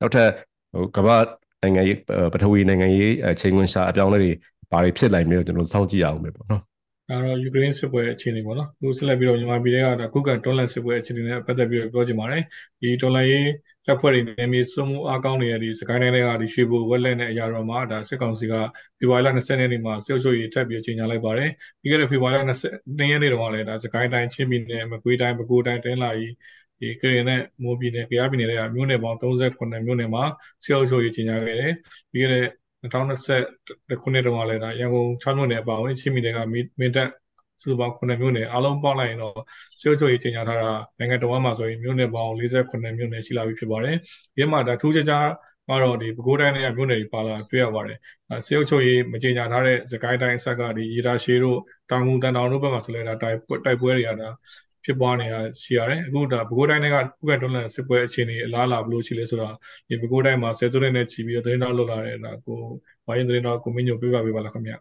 နောက်ထပ်ဟိုကမ္ဘာ နိုင်ငံရေးပထဝီနိုင်ငံရေးချိန်ခွင်ရှာအပြောင်းလဲတွေဘာတွေဖြစ်နိုင်မလဲကျွန်တော်စောင့်ကြည့်ရအောင်ပဲပေါ့နော်ဒါတော့ယူကရိန်းစစ်ပွဲအခြေအနေပေါ့နော်အခုဆက်လက်ပြီးတော့မြန်မာပြည်ကဒါကုကတွန်းလန်စစ်ပွဲအခြေအနေနဲ့ပတ်သက်ပြီးတော့ပြောချင်ပါတယ်ဒီတွန်းလန်ရေးတပ်ဖွဲ့တွေနေမြေစုံမှုအားကောင်းနေတဲ့ဒီစကိုင်းတိုင်းတွေကဒီရွှေဘိုဝက်လက်နဲ့အရာတော်မှာဒါစစ်ကောင်စီကဖေဖော်ဝါရီလ20ရက်နေ့မှာစစ်အုပ်ချုပ်ရေးထပ်ပြီးကြေညာလိုက်ပါတယ်ပြီးခဲ့တဲ့ဖေဖော်ဝါရီလ22ရက်နေ့တုန်းကလည်းဒါစကိုင်းတိုင်းချင်းပြည်နယ်မကွေးတိုင်းပဲခူးတိုင်းတင်းလာကြီး ဒီကရင်နဲ့မိုးပြည်နယ်၊ကြားပြည်နယ်တွေကမြို့နယ်ပေါင်း38မြို့နယ်မှာစစ်အုပ်ချုပ်ရေးကြီးညာခဲ့တယ်။ပြီးခဲ့တဲ့2020ခုနှစ်တုန်းကလည်းဒါရန်ကုန်6မြို့နယ်အပါအဝင်ချင်းပြည်နယ်ကမင်းတပ်စုစုပေါင်း9မြို့နယ်အားလုံးပေါင်းလိုက်ရင်တော့စစ်အုပ်ချုပ်ရေးကြီးညာထားတာနိုင်ငံတော်မှာဆိုရင်မြို့နယ်ပေါင်း48မြို့နယ်ရှိလာပြီဖြစ်ပါတယ်။ဒီမှာဒါထူးခြားခြားကတော့ဒီပဲခူးတိုင်းနဲ့မြို့နယ်တွေပါလာတွေ့ရပါတယ်။စေအုပ်ချုပ်ရေးမကြေညာထားတဲ့စကိုင်းတိုင်းဆက်ကဒီရေတာရှည်တို့တောင်ငူတန်တောင်တို့ဘက်မှာဆိုလဲဒါတိုက်တိုက်ပွဲတွေကဒါ ဖြစ်ပွားနေတာရှိရတယ်အခုဒါပဲခူးတိုင်းကခုခံတွန်းလှန်စစ်ပွဲအခြေအနေအလားအလာဘယ်လိုရှိလဲဆိုတော့ဒီပဲခူးတိုင်းမှာဆယ်စုနှစ်နဲ့ချီပြီးတော့သတင်းတော်လွတ်လာတဲ့ဒါကိုဝိုင်းသတင်းတော်ကိုမင်းညိုပြပါပေးပါလားခင်ဗျ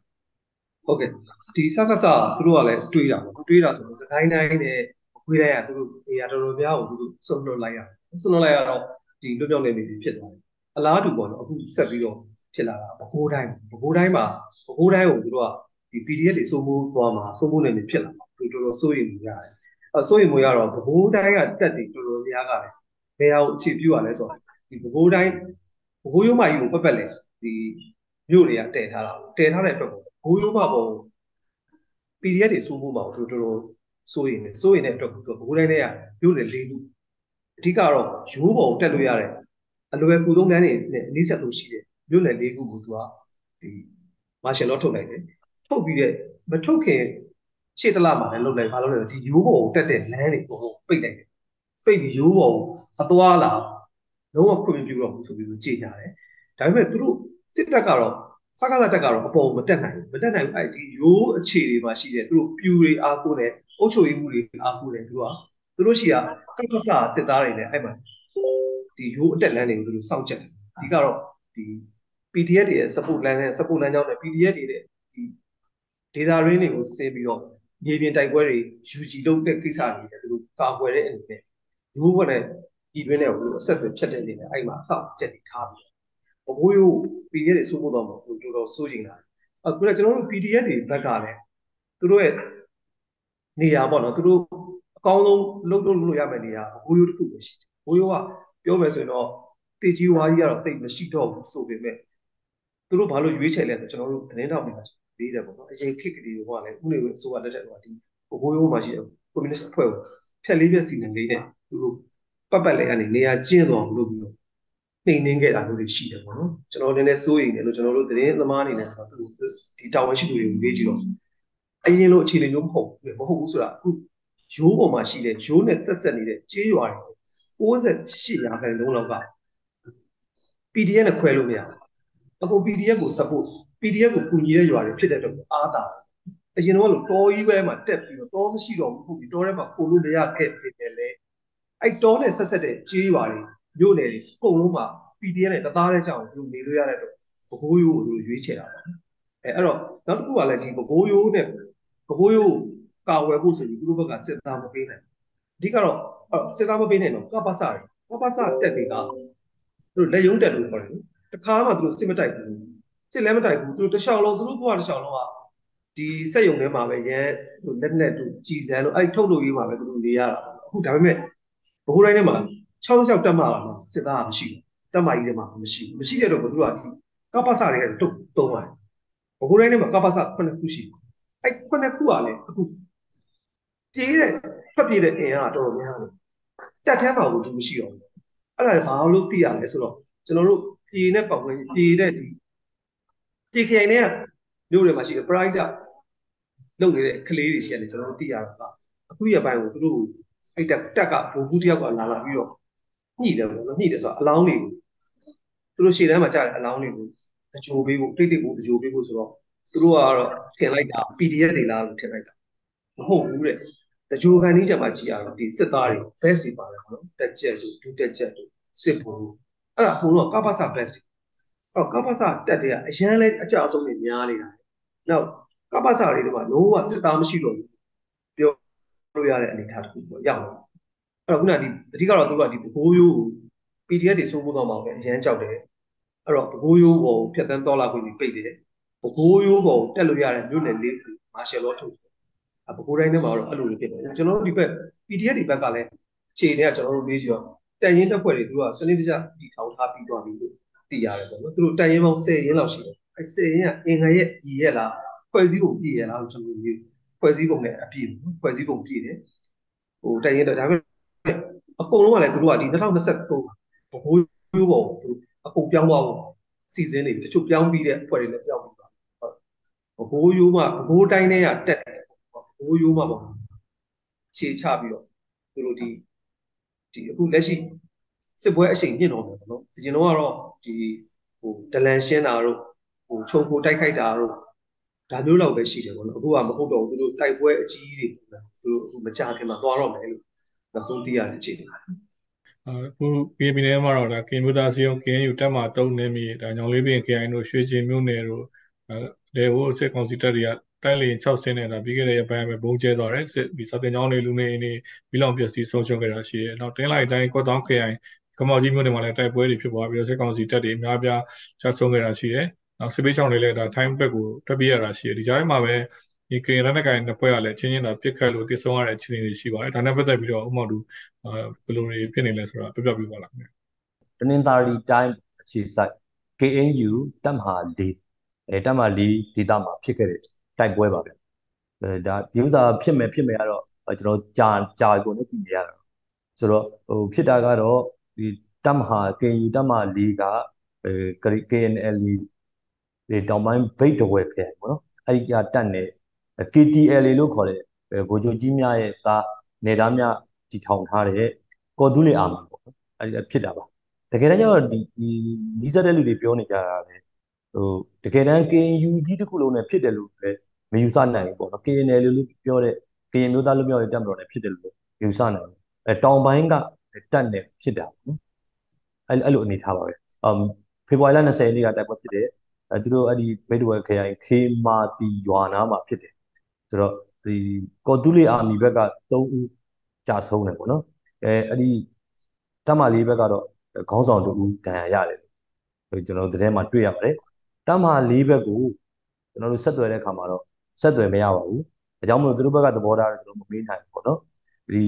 ဟုတ်ကဲ့ဒီစကားစသူတို့ကလည်းတွေးတာပေါ့တွေးတာဆိုတော့စကိုင်းတိုင်းနဲ့ခွေးတိုင်းကသူတို့နေရာတော်တော်များကိုသူတို့ဆွန့်လွတ်လိုက်ရတယ်ဆွန့်လွတ်လိုက်ရတော့ဒီလွတ်မြောက်နေပြီဖြစ်သွားတယ်အလားတူပေါ့နော်အခုဆက်ပြီးတော့ဖြစ်လာတာပဲခူးတိုင်းပဲခူးတိုင်းမှာပဲခူးတိုင်းကိုသူတို့ကဒီ PDF တွေစိုးမိုးသွားမှာစိုးမိုးနေပြီဖြစ်လာမှာသူတို့တော်တော်စိုးရိမ်နေရတယ် အဲစိုးရိမ်မှုရတော့ပဲခူးတိုင်းကတက်တွေတော်တော်များကလည်းဘယ်ဟာကိုအခြေပြုရလဲဆိုတော့ဒီပဲခူးတိုင်းပဲခူးရုံးမကြီးကိုပတ်ပတ်လဲဒီမြို့တွေကတည်ထားတာတည်ထားတဲ့အတွက်ကိုဘိုးရိုးမပေါ် PDF တွေစိုးမိုးမှာတို့တော်တော်စိုးရင်နေစိုးရင်တဲ့အတွက်ကိုဘိုးတိုင်းတွေကမြို့နယ်၄ခုအဓိကတော့ရိုးပေါ်တက်လို့ရတဲ့အလွယ်ကူဆုံးလမ်းတွေနဲ့အနည်းဆက်ဆုံးရှိတယ်မြို့နယ်၄ခုကိုသူကဒီမာရှယ်လောထုတ်လိုက်တယ်ထုတ်ပြီးတဲ့မထုတ်ခင် ရှေ့တလမှာလည်းလုပ်လိုက်ဘာလို့လဲဒီရိုးပေါ်ကိုတက်တဲ့လမ်းတွေကိုပိတ်လိုက်တယ်ပိတ်ပြီးရိုးပေါ်ကိုအသွားလာလုံးဝခွင့်မပြုတော့ဘူးဆိုပြီးတော့ကြေညာတယ်ဒါပေမဲ့သူတို့စစ်တပ်ကတော့စကားတက်ကတော့အပေါ်မတက်နိုင်ဘူးမတက်နိုင်ဘူးအဲ့ဒီရိုးအခြေတွေမှာရှိတယ်သူတို့ပြူတွေအားကိုးတယ်အုပ်ချုပ်ရေးမှုတွေအားကိုးတယ်သူတို့ကသူတို့ရှိကကပ်ကဆာစစ်သားတွေလည်းအဲ့မှာဒီရိုးအတက်လန်းတွေကိုသူတို့စောင့်ကြတယ်ဒီကတော့ဒီ PDF တွေရဲ့ support လမ်းနဲ့ support လမ်းကြောင်းနဲ့ PDF တွေရဲ့ဒီ data range တွေကိုဆင်းပြီးတော့ မြေပြင်တိုက်ပွဲတွေ UG လုပ်တဲ့ကိစ္စတွေလည်းသူတို့ကာကွယ်တဲ့အနေနဲ့ရိုးဘက်နဲ့ဒီတွင်းနဲ့ကိုအဆက်အသွယ်ဖြတ်တဲ့အနေနဲ့အဲ့မှာအဆောက်ချက်တွေထားပြီးဘဘိုးရိုး PDF တွေစိုးမိုးတော့မှာတော်တော်စိုးကျင်လာတယ်အခုလည်းကျွန်တော်တို့ PDF တွေဘက်ကလည်းသူတို့ရဲ့နေရာပေါ့နော်သူတို့အကောင်းဆုံးလုပ်လို့လို့ရမယ့်နေရာဘဘိုးရိုးတစ်ခုပဲရှိတယ်ဘဘိုးရိုးကပြောမယ်ဆိုရင်တော့တေကြီးဝါကြီးကတော့တိတ်မရှိတော့ဘူးဆိုပေမဲ့သူတို့ဘာလို့ရွေးချယ်လဲဆိုကျွန်တော်တို့သတင်းတောက်တွေက ပေးတယ်ပေါ့နော်အရင်ခေတ်ကလေးတွေကလည်းဥနေဝအစိုးရလက်ထက်ကဒီဘဘိုးရိုးမှာရှိတဲ့ကွန်မြူနစ်အဖွဲ့ကိုဖြက်လေးဖြက်စီနေလေးနဲ့သူတို့ပတ်ပတ်လေးကနေနေရာကျင့်သွားအောင်လုပ်ပြီးတော့နှိမ်နှင်းခဲ့တာမျိုးတွေရှိတယ်ပေါ့နော်ကျွန်တော်လည်းစိုးရိမ်တယ်လို့ကျွန်တော်တို့သတင်းသမားအနေနဲ့ဆိုတော့ဒီတာဝန်ရှိသူတွေကိုမေးကြည့်တော့အရင်လိုအခြေအနေမျိုးမဟုတ်ဘူးမဟုတ်ဘူးဆိုတာအခုရိုးပေါ်မှာရှိတဲ့ရိုးနဲ့ဆက်ဆက်နေတဲ့ကြေးရွာတွေ68ရာခိုင်နှုန်းလောက်က PDF နဲ့ခွဲလို့မရဘူးအခု PDF ကို support PDF ကိုကူညီတဲ့ရွာတွေဖြစ်တဲ့အတွက်အားတာအရင်တော့လို့တောကြီးပဲမှာတက်ပြီးတော့တောမရှိတော့ဘူးဟုတ်ပြီတောထဲမှာခိုလို့မရခဲ့ပေမဲ့လည်းအဲ့တောနဲ့ဆက်ဆက်တဲ့ကြေးရွာတွေမြို့နယ်တွေအကုန်လုံးမှာ PDF နဲ့တသားတဲ့ကြောင်သူနေလို့ရတဲ့အတွက်ဘကိုးရိုးကိုသူရွေးချယ်တာပေါ့အဲအဲ့တော့နောက်တစ်ခုကလည်းဒီဘကိုးရိုးနဲ့ဘကိုးရိုးကာဝယ်ဖို့ဆိုပြီးသူတို့ဘက်ကစစ်သားမပေးနိုင်အဓိကတော့စစ်သားမပေးနိုင်တော့ကပ္ပစတွေကပ္ပစတက်တွေကသူတို့လက်ယုံတက်လို့ခေါ်တယ်တခါမှသူတို့စစ်မတိုက်ဘူး စစ်လည်းမတိုက်ဘူးသူတို့တခြားလုံးသူတို့ဘဝတခြားလုံးကဒီစက်ယုံထဲမှာပဲရဲလက်နဲ့သူကြည်စံလို့အဲ့ထုတ်လို့ရေးမှာပဲသူတို့နေရတာအခုဒါပေမဲ့ဘိုးတိုင်းထဲမှာ66တက်မှလာမှာစစ်သားကမရှိဘူးတက်မကြီးထဲမှာမရှိဘူးမရှိတဲ့တော့ဘသူကဒီကပ္ပစတွေကတုတ်တုံးပါတယ်ဘကိုးတိုင်းထဲမှာကပ္ပစ9ခုရှိတယ်အဲ့9ခုကလည်းအခုပြေးတဲ့ဖက်ပြေးတဲ့အင်အားတော်တော်များတယ်တက်ထဲမှာဘူးသူမရှိတော့ဘူးအဲ့ဒါဘာလို့သိရလဲဆိုတော့ကျွန်တော်တို့ပြေးနဲ့ပေါက်ဝင်ပြေးတဲ့ဒီ ပြေးခိုင်နဲ့မြို့တွေမှာရှိတဲ့ pride လုပ်နေတဲ့ကလေးတွေရှိရတယ်ကျွန်တော်တို့သိရတာကအခုရပိုင်းကိုသူတို့အဲ့တက်ကတက်ကဘိုလ်ဘူးတယောက်ကလာလာပြီးတော့ညှိတယ်ပေါ့နော်ညှိတယ်ဆိုတော့အလောင်းတွေကိုသူတို့ရှေ့တန်းမှာကြားတဲ့အလောင်းတွေကိုအချိုးပေးဖို့တိတ်တိတ်ကိုအချိုးပေးဖို့ဆိုတော့သူတို့ကတော့ထင်လိုက်တာ PDF တွေလားလို့ထင်လိုက်တာမဟုတ်ဘူးတဲ့တကြိုခံကြီးချက်မှာကြည်ရတော့ဒီစစ်သားတွေ best တွေပါတယ်ပေါ့နော်တက်ချက်တို့ဒုတက်ချက်တို့စစ်ဘိုလ်အဲ့ဒါဘုံတော့ကပ္ပစ best တွေ အော်ကပ္ပစတက်တွေကအရန်လဲအကြအဆုံးတွေများနေတာနောက်ကပ္ပစတွေဒီမှာလုံးဝစစ်သားမရှိတော့ဘူးပြောလို့ရတဲ့အနေအထားတစ်ခုပေါ့ရောက်တော့အဲ့တော့ခုနကဒီအဓိကတော့သူကဒီဘိုးရိုးကို PDF တွေစိုးမိုးတော့မှာပဲအရန်ကြောက်တယ်အဲ့တော့ဘိုးရိုးကိုဖြတ်တန်းတော်လာခွင့်ပြီးပိတ်တယ်ဘိုးရိုးကိုတက်လို့ရတဲ့မြို့နယ်လေးခုမာရှယ်လောထုတ်တယ်အဘိုးတိုင်းထဲမှာတော့အဲ့လိုလေးဖြစ်တယ်ကျွန်တော်တို့ဒီဘက် PDF တွေဘက်ကလည်းအခြေအနေကကျွန်တော်တို့လေးဆိုတော့တန်ရင်တက်ဖွဲ့တွေသူကစနစ်တကျတည်ထောင်ထားပြီးသွားပြီလို့ သိရတယ်ပေါ့နော်သူတို့တန်ရင်ပေါင်း10ရင်းလောက်ရှိတယ်အဲ10ရင်းကအင်္ဂါရဲ့ညီရဲ့လားဖွဲ့စည်းပုံပြည့်ရဲ့လားကျွန်တော်တို့ဖွဲ့စည်းပုံနဲ့အပြည့်ပေါ့ဖွဲ့စည်းပုံပြည့်တယ်ဟိုတန်ရင်တော့ဒါပေမဲ့အကုန်လုံးကလည်းသူတို့ကဒီ2023ဘဘိုးရိုးပေါ်သူအကုန်ပြောင်းသွားဖို့စီစဉ်နေပြီတချို့ပြောင်းပြီးတဲ့အဖွဲ့တွေလည်းပြောင်းပြီးသွားဟုတ်ဘဘိုးရိုးမှဘဘိုးတိုင်းထဲကတက်တယ်ဘဘိုးရိုးမှပေါ့ခြေချပြီးတော့သူတို့ဒီဒီအခုလက်ရှိစစ်ပွဲအရှိန်မြင့်တော့တယ်ပေါ့နော်အရင်တော့ကတော့ ဒီဟိုဒလန်ရှင်းတာတို့ဟိုခြုံကိုတိုက်ခိုက်တာတို့ဒါမျိုးလောက်ပဲရှိတယ်ပေါ့နော်အခုကမဟုတ်တော့ဘူးသူတို့တိုက်ပွဲအကြီးတွေသူတို့အခုမကြခင်မှာသွားတော့မယ်လို့နောက်ဆုံးသိရတဲ့အခြေအနေပါအခုပြည်ပြည်နယ်မှာတော့ဒါကင်မူတာစီယုံ KNU တက်မှာတုံးနေပြီဒါညောင်လေးပင် KI တို့ရွှေချင်မြို့နယ်တို့လေဟိုစစ်ကောင်စီတပ်တွေကတိုက်လေ6ဆင်းနေတာပြီးခဲ့တဲ့ရက်ပိုင်းမှာဘုံကျဲသွားတယ်စစ်ပြီးစာတင်ကြောင်းတွေလူနေနေပြီးလောင်ပျက်စီးဆုံးရှုံးခဲ့တာရှိတယ်နောက်တင်းလိုက်တိုင်းကော့တောင်း KI ကမော်ကြီးမြို့နယ်မှာလည်းတိုက်ပွဲတွေဖြစ်ပွားပြီးတော့စစ်ကောင်စီတပ်တွေအများပြားချဆုံးခဲ့တာရှိတယ်နောက်စစ်ပေးချောင်းတွေလည်းဒါ time back ကိုထွက်ပြေးရတာရှိတယ်ဒီကြားထဲမှာပဲဒီကရင်လက်နက်ကိုင်နှစ်ဖွဲ့ကလည်းချင်းချင်းတော့ပြစ်ခတ်လို့တည်ဆုံရတဲ့အခြေအနေတွေရှိပါတယ်ဒါနဲ့ပတ်သက်ပြီးတော့ဥမောက်တူဘယ်လိုတွေဖြစ်နေလဲဆိုတာပြပြပြပါလားခင်ဗျတနင်္သာရီတိုင်းအခြေစိုက် KNU တပ်မဟာ၄အဲတပ်မဟာ၄ဒေသမှာဖြစ်ခဲ့တဲ့တိုက်ပွဲပါဗျအဲဒါဒီဥစ္စာဖြစ်မယ်ဖြစ်မယ်ကတော့ကျွန်တော်ကြာကြာကိုလည်းကြည့်နေရတာဆိုတော့ဟိုဖြစ်တာကတော့ ဒီတပ်မဟာ KNU တပ်မဟာ၄ကအဲ KNL ဒီတောင်ပိုင်းဗိတ်တဝဲခဲ့ပေါ့နော်အဲ့ဒီကတက်နေ KTLA လို့ခေါ်တဲ့ဗိုလ်ချုပ်ကြီးများရဲ့သားနေသားများတည်ထောင်ထားတဲ့ကော်တူးလေအာမီပေါ့နော်အဲ့ဒီဖြစ်တာပါတကယ်တမ်းကျတော့ဒီနီးစပ်တဲ့လူတွေပြောနေကြတာလေဟိုတကယ်တမ်း KNU ကြီးတစ်ခုလုံးနဲ့ဖြစ်တယ်လို့လည်းမယူဆနိုင်ဘူးပေါ့နော် KNL လို့ပြောတဲ့ KN မျိုးသားလူမျိုးရဲ့တက်မတော်နဲ့ဖြစ်တယ်လို့ယူဆနိုင်တယ်အဲတောင်ပိုင်းက တက်နဲ့ဖြစ်တာပေါ့နော်အဲ့အဲ့လိုအနေထားပါပဲအမ်ဖေဖော်ဝါရီလ20ရက်နေ့ကတိုက်ပွဲဖြစ်တယ်အဲသူတို့အဲ့ဒီဘိတ်တဝဲခရိုင်ခေမာတီရွာနာမှာဖြစ်တယ်ဆိုတော့ဒီကော်တူးလီအာမီဘက်က3ဦးကြာဆုံးတယ်ပေါ့နော်အဲအဲ့ဒီတမလေးဘက်ကတော့ခေါင်းဆောင်တူဦးဒဏ်ရာရတယ်လို့ကျွန်တော်တို့သတင်းမှာတွေ့ရပါတယ်တမလေးဘက်ကိုကျွန်တော်တို့ဆက်သွယ်တဲ့အခါမှာတော့ဆက်သွယ်မရပါဘူးအကြောင်းမလို့သူတို့ဘက်ကသဘောထားကျွန်တော်မမေးနိုင်ဘူးပေါ့နော် ဒီ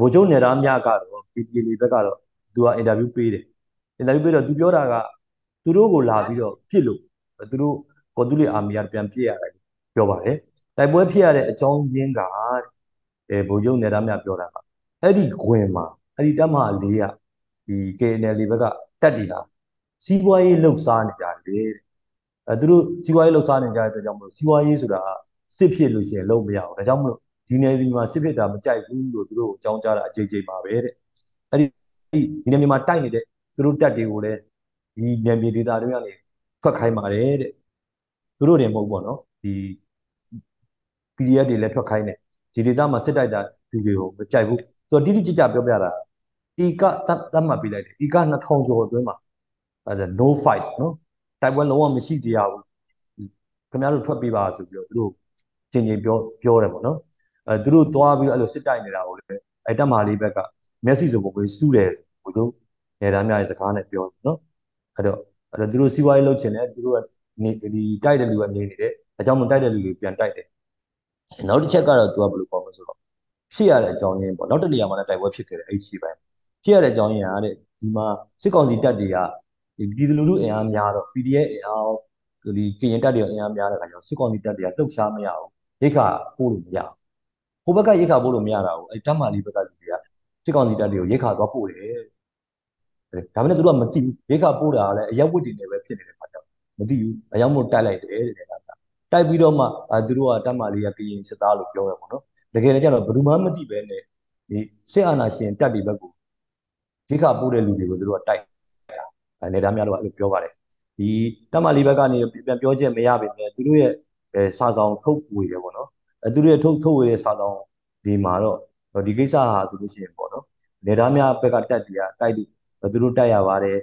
ဗိုလ်ချုပ်နေသားများကတော့ PPL ဘက်ကတော့သူကအင်တာဗျူးပေးတယ်အင်တာဗျူးပေးတော့သူပြောတာကသူတို့ကိုလာပြီးတော့ပြစ်လို့သူတို့ကော်တူလီအာမီကပြန်ပြစ်ရတယ်ပြောပါတယ်တိုက်ပွဲဖြစ်ရတဲ့အကြောင်းရင်းကအဲဗိုလ်ချုပ်နေသားများပြောတာကအဲ့ဒီခွင်မှာအဲ့ဒီတက်မလေးကဒီ KNL ဘက်ကတက်တည်တာစီးပွားရေးလှုပ်ရှားနေကြတယ်အဲသူတို့စီးပွားရေးလှုပ်ရှားနေကြတဲ့အတွက်ကြောင့်မလို့စီးပွားရေးဆိုတာစစ်ဖြစ်လို့ရှိရင်လုံးမရဘူးဒါကြောင့်မလို့ ဒီနယ်ဒီမှာစစ်ဖြစ်တာမကြိုက်ဘူးလို့သူတို့အကြောင်းကြားတာအကြိမ်ကြိမ်ပါပဲတဲ့အဲ့ဒီဒီနယ်မြေမှာတိုက်နေတဲ့သူတို့တက်တွေကိုလည်းဒီနယ်မြေဒေသတွေကနေထွက်ခိုင်းပါတယ်တဲ့သူတို့တွေမဟုတ်ပေါ့နော်ဒီ PDF တွေလည်းထွက်ခိုင်းတယ်ဒီဒေသမှာစစ်တိုက်တာလူတွေကိုမကြိုက်ဘူးသူတိတိကျကျပြောပြတာဤကတတ်တတ်မှတ်ပြလိုက်တယ်ဤက2000ကျော်အတွင်းမှာအဲဒါ no fight နော်တိုက်ပွဲလုံးဝမရှိကြရဘူးခင်ဗျားတို့ထွက်ပြေးပါဆိုပြီးတော့သူတို့ချင်းချင်းပြောပြောတယ်ပေါ့နော် အဲသူတို့သွားပြီးအဲ့လိုစစ်တိုက်နေတာကိုလည်းအဲတက်မာလေးဘက်ကမျက်စိစုံကိုစူးတယ်ဘုတို့နေသားများရဲ့စကားနဲ့ပြောတယ်နော်အဲ့တော့အဲ့တော့သူတို့စီးပွားရေးလုပ်ချင်တယ်သူတို့ကနေဒီတိုက်တဲ့လူကနေနေတယ်အကြောင်းမတိုက်တဲ့လူတွေပြန်တိုက်တယ်နောက်တစ်ချက်ကတော့သူကဘယ်လိုပေါ့လဲဆိုတော့ဖြစ်ရတဲ့အကြောင်းရင်းပေါ့နောက်တစ်နေရာမှာလည်းတိုက်ပွဲဖြစ်ခဲ့တယ်အဲ့ဒီပိုင်းဖြစ်ရတဲ့အကြောင်းရင်းကတဲ့ဒီမှာစစ်ကောင်စီတပ်တွေကဒီပြည်သူလူထုအင်အားများတော့ PDF အင်အားဒီကရင်တပ်တွေအင်အားများတဲ့အခါကျတော့စစ်ကောင်စီတပ်တွေကလှုပ်ရှားမရဘူးရိခါပို့လို့မရဘူး ဟိုဘက်ကရိခါပို့လို့မရတာကိုအဲ့တမ္မာလီဘက်ကလူတွေကစစ်ကောင်စီတပ်တွေကိုရိခါသွားပို့တယ်ဒါပေမဲ့သူတို့ကမသိဘူးရိခါပို့တာကလည်းအရက်ဝတ်တွေနဲ့ပဲဖြစ်နေတဲ့ခါကျတော့မသိဘူးအရောက်မို့တိုက်လိုက်တယ်တဲ့ကတိုက်ပြီးတော့မှအဲသူတို့ကတမ္မာလီကကရင်စစ်သားလို့ပြောရပါတော့တကယ်လည်းကျတော့ဘယ်သူမှမသိပဲနဲ့ဒီစစ်အာဏာရှင်တပ်တွေဘက်ကိုဒိခပိုးတဲ့လူတွေကိုသူတို့ကတိုက်တာအနေဒါများတော့အဲ့လိုပြောပါတယ်ဒီတပ်မလေးဘက်ကနေပြန်ပြောချက်မရပါဘူးသူတို့ရဲ့အဲစာဆောင်ထုတ်ဝေတယ်ပေါ့နော် အဲသူတို့ရဲ့ထုတ်ထုတ်ဝေတဲ့စာဆောင်ဒီမှာတော့ဒီကိစ္စဟာဆိုလို့ရှိရင်ပေါ့နော်နေသားများဘက်ကတက်တီးကတိုက်လို့သူတို့တိုက်ရပါတယ်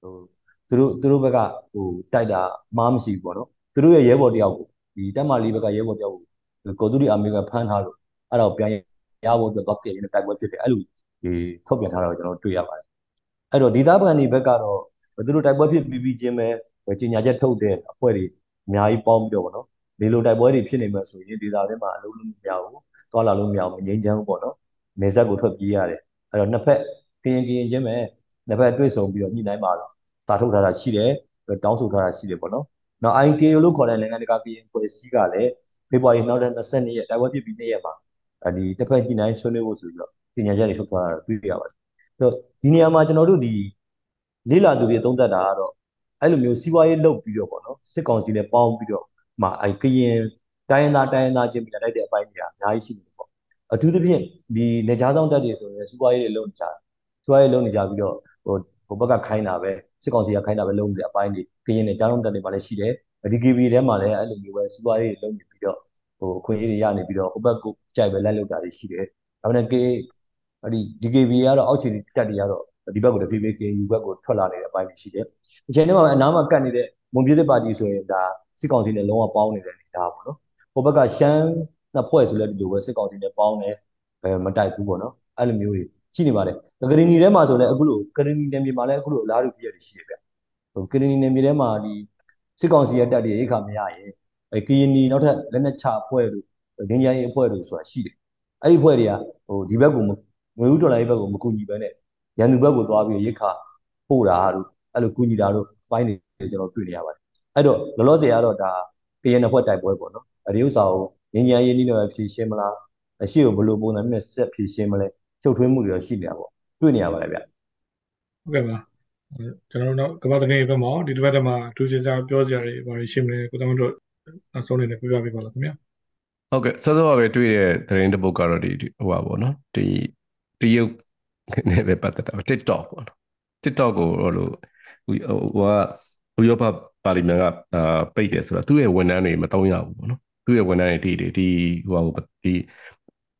ဟိုသူတို့သူတို့ဘက်ကဟိုတိုက်တာမားမရှိဘူးပေါ့နော်သူတို့ရဲ့ရဲဘော်တယောက်ကိုဒီတပ်မလေးဘက်ကရဲဘော်တယောက်ကိုကော်တူရီအာမေကဖမ်းထားလို့အဲ့တော့ပြန်ရဖို့အတွက်တော့ကြည့်ရင်တိုက်ပွဲဖြစ်တယ်အဲ့လိုဒီထုတ်ပြန်ထားတာကိုကျွန်တော်တွေ့ရပါတယ်အဲ့တော့ဒေသခံတွေဘက်ကတော့သူတို့တိုက်ပွဲဖြစ်ပြီးပြီးချင်းပဲကြီးညာချက်ထုတ်တဲ့အဖွဲ့တွေအများကြီးပေါင်းပြီးတော့ဗောနော် ဒီလိုတိုက်ပွဲတွေဖြစ်နေမှဆိုရင်ဒေသထဲမှာအလုပ်လုပ်မရဘူးသွားလာလို့မရဘူးမငြိမ်းချမ်းဘူးပေါ့နော်နေဆက်ကိုထွက်ပြေးရတယ်အဲ့တော့နှစ်ဖက်ကရင်ကရင်ချင်းပဲနှစ်ဖက်တွေ့ဆုံပြီးတော့ညှိနှိုင်းပါတော့တာထုတ်ထားတာရှိတယ်တောင်းဆိုထားတာရှိတယ်ပေါ့နော်နောက် IKO လို့ခေါ်တဲ့နိုင်ငံတကာကရင်ဖွဲ့စည်းကလည်းဖေဖော်ဝါရီနောက်တဲ့22ရက်တိုက်ပွဲဖြစ်ပြီး2ရက်မှာဒီတစ်ဖက်ညှိနှိုင်းဆွေးနွေးဖို့ဆိုပြီးတော့ပြင်ညာချက်တွေထုတ်ထားတာတွေ့ရပါတယ်အဲ့တော့ဒီနေရာမှာကျွန်တော်တို့ဒီလေးလာသူတွေသုံးသပ်တာကတော့အဲ့လိုမျိုးစီးပွားရေးလုပ်ပြီးတော့ပေါ့နော်စစ်ကောင်စီနဲ့ပေါင်းပြီးတော့ မှအဲ့ကရင်တိုင်းရင်းသားတိုင်းရင်းသားချင်းပြန်လိုက်တဲ့အပိုင်းတွေအများကြီးရှိနေပေါ့အထူးသဖြင့်ဒီနေကြားဆောင်တက်တွေဆိုရင်စီးပွားရေးတွေလုပ်နေကြစီးပွားရေးလုပ်နေကြပြီးတော့ဟိုဟိုဘက်ကခိုင်းတာပဲစစ်ကောင်စီကခိုင်းတာပဲလုပ်နေတဲ့အပိုင်းတွေကရင်နဲ့ကြားဆောင်တက်တွေမှာလည်းရှိတယ် DKB ထဲမှာလည်းအဲ့လိုမျိုးပဲစီးပွားရေးတွေလုပ်နေပြီးတော့ဟိုအခွင့်အရေးတွေရနေပြီးတော့ဟိုဘက်ကိုကြိုက်ပဲလိုက်လုပ်တာတွေရှိတယ်ဒါပေမဲ့ K အဲ့ဒီ DKB ကတော့အောက်ခြေတက်တွေကတော့ဒီဘက်ကိုတဖြည်းဖြည်း KU ဘက်ကိုထွက်လာနေတဲ့အပိုင်းရှိတယ်အချိန်တည်းမှာအနားမှာကတ်နေတဲ့မွန်ပြည်သစ်ပါတီဆိုရင်ဒါ စစ်ကောင်စီနဲ့လုံးဝပေါင်းနေတဲ့အနေအထားပေါ့နော်ဟိုဘက်ကရှမ်းနှစ်ဖွဲ့ဆိုလည်းဒီလိုပဲစစ်ကောင်စီနဲ့ပေါင်းတယ်အဲမတိုက်ဘူးပေါ့နော်အဲ့လိုမျိုးတွေရှိနေပါတယ်ကရင်နီထဲမှာဆိုလည်းအခုလိုကရင်နီနယ်မြေမှာလည်းအခုလိုအလားတူပြည့်ရရှိတယ်ဗျဟိုကရင်နီနယ်မြေထဲမှာဒီစစ်ကောင်စီရဲ့တပ်တွေရိခါမရရင်အဲကရင်နီနောက်ထပ်လက်နက်ချအဖွဲ့တို့ငင်းကြရေးအဖွဲ့တို့ဆိုတာရှိတယ်အဲ့ဒီအဖွဲ့တွေကဟိုဒီဘက်ကိုငွေဦးဒေါ်လာရေးဘက်ကိုမကူညီဘဲနဲ့ရန်သူဘက်ကိုသွားပြီးရိခါပို့တာတို့အဲ့လိုကူညီတာတို့ပိုင်းနေကျွန်တော်တွေ့နေရပါတယ် အဲ့တော့လောလောဆယ်ကတော့ဒါကရင်အဖွဲ့တိုက်ပွဲပေါ့နော်အဒီဥစ္စာကိုငင်းကြရေးနည်းနဲ့ဖြည့်ရှင်းမလားအရှိကိုဘယ်လိုပုံစံနဲ့ဆက်ဖြည့်ရှင်းမလဲချုပ်ထွေးမှုတွေရှိနေတာပေါ့တွေ့နေရပါတယ်ဗျဟုတ်ကဲ့ပါကျွန်တော်တို့တော့ကမ္ဘာသတင်းဘက်မှာဒီတစ်ပတ်တည်းမှာဒူးစစားပြောစရာတွေဘာတွေရှိမလဲကိုတောင်းတို့နောက်ဆုံးနေနဲ့ပြပြပေးပါလားခင်ဗျာဟုတ်ကဲ့စောစောကပဲတွေ့တဲ့သတင်းတစ်ပုဒ်ကတော့ဒီဟိုပါပေါ့နော်ဒီတရုတ်နဲ့ပဲပတ်သက်တာ TikTok ပေါ့နော် TikTok ကိုဟိုလိုဟိုကဥရောပ ပါလီမန်ကအာပိတ်တယ်ဆိုတာသူ့ရဲ့ဝန်ထမ်းတွေမတုံးရဘူးပေါ့နော်သူ့ရဲ့ဝန်ထမ်းတွေဒီဒီဟိုဟာဒီ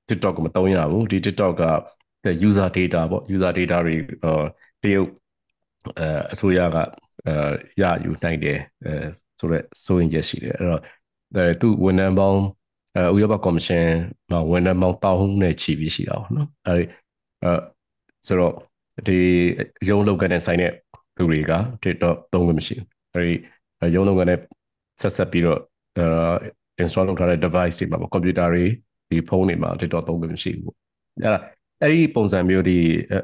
TikTok ကိုမတုံးရဘူးဒီ TikTok က user data ပေါ့ user data တွေအာတရုတ်အဲအစိုးရကအဲရယူနိုင်တယ်အဲဆိုတော့စိုးရင်ချက်ရှိတယ်အဲ့တော့အဲသူဝန်ထမ်းပေါင်းအဲဥရောပကော်မရှင်မှာဝန်ထမ်းပေါင်းတောင်းနဲ့ချီပြီးရှိတာပေါ့နော်အဲဒီအဲဆိုတော့ဒီရုံးလုပ်ကနေဆိုင်တဲ့သူတွေက TikTok သုံးလို့မရှိဘူးအဲဒီ ရုံးလုပ်ကနေဆက်ဆက်ပြီးတော့အဲ install လုပ်ထားတဲ့ device တွေမှာပေါ့ computer တွေဒီဖုန်းတွေမှာ TikTok သုံးလို့မရှိဘူးပေါ့အဲ့ဒါအဲ့ဒီပုံစံမျိုးဒီ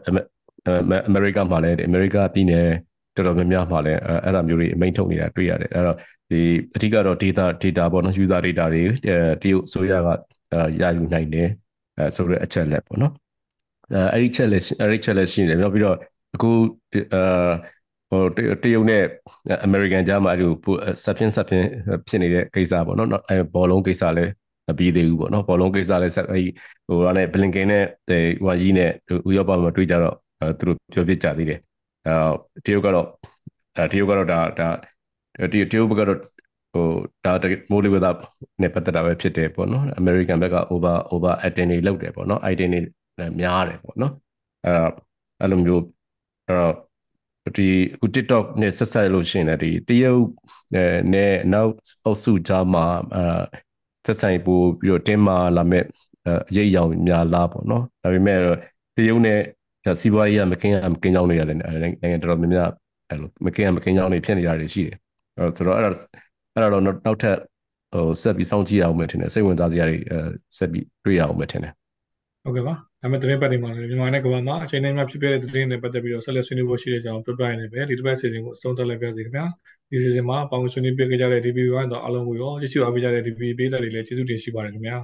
အမေရိကမှာလည်းအမေရိကပြည်နယ်တော်တော်များများမှာလည်းအဲ့ဒါမျိုးတွေအမိန့်ထုတ်နေတာတွေ့ရတယ်အဲ့တော့ဒီအဓိကတော့ data data ပေါ့နော် user data တွေတရုတ်ဆိုရကရယူနိုင်တယ်အဲဆိုတဲ့အချက်လက်ပေါ့နော်အဲအဲ့ဒီချက်လက်အဲ့ဒီချက်လက်ရှိနေတယ်ပြီးတော့အခုအာ ဟိုတရုတ်နဲ့အမေရိကန်ကြားမှာအဲ့ဒီဆက်ဖြင်းဆက်ဖြင်းဖြစ်နေတဲ့ကိစ္စပေါ့နော်အဲဘောလုံးကိစ္စလည်းမပြီးသေးဘူးပေါ့နော်ဘောလုံးကိစ္စလည်းဆက်အဲ့ဟိုကလည်းဘလင်ကင်နဲ့ဟိုကြီးနဲ့ဥရောပမှာတွေ့ကြတော့သူတို့ပြောပြကြသေးတယ်အဲတရုတ်ကတော့အဲတရုတ်ကတော့ဒါဒါတရုတ်တရုတ်ဘက်ကတော့ဟိုဒါမိုးလေဝသနဲ့ပတ်သက်တာပဲဖြစ်တယ်ပေါ့နော်အမေရိကန်ဘက်က over over attain တွေလောက်တယ်ပေါ့နော် item တွေများတယ်ပေါ့နော်အဲအဲ့လိုမျိုးအဲ့တော့ ဒီအခု TikTok နဲ့ဆက်ဆက်လို့ရှိရင်လည်းဒီတရုတ်နဲ့နောက်အုပ်စုကြားမှာအဲသက်ဆိုင်ပို့ပြီးတော့တင်းမာလာမဲ့အရေးအယောင်များလားပေါ့နော်ဒါပေမဲ့တရုတ်နဲ့စီးပွားရေးကမကင်းမကင်းကြောင်းတွေရတယ်နိုင်ငံတော်တော်များများအဲ့လိုမကင်းမကင်းကြောင်းတွေဖြစ်နေတာတွေရှိတယ်အဲ့ဆိုတော့အဲ့ဒါအဲ့ဒါတော့နောက်ထပ်ဟိုဆက်ပြီးစောင့်ကြည့်အောင်မယ်ထင်တယ်စိတ်ဝင်စားစရာတွေအဲဆက်ပြီးတွေ့ရအောင်မယ်ထင်တယ်ဟုတ်ကဲ့ပါ ဒါမဲ့သတင်းပတ်တွေမှာလည်းမြန်မာနဲ့ကမ္ဘာမှာအချိန်တိုင်းမှာဖြစ်ပြတဲ့သတင်းတွေပတ်သက်ပြီးတော့ဆက်လက်ဆွေးနွေးဖို့ရှိတဲ့အကြောင်းပြောပြရနေပဲဒီတစ်ပတ်စီစဉ်ကိုအဆုံးသတ်လိုက်ပါစေခင်ဗျာဒီစီစဉ်မှာပေါင်းဆွေးနွေးပြခဲ့ကြတဲ့ DB1 တော့အားလုံးကိုရောကြည့်ရှုအားပေးကြတဲ့ DB ပေးသက်တွေလည်းကျေးဇူးတင်ရှိပါတယ်ခင်ဗျာ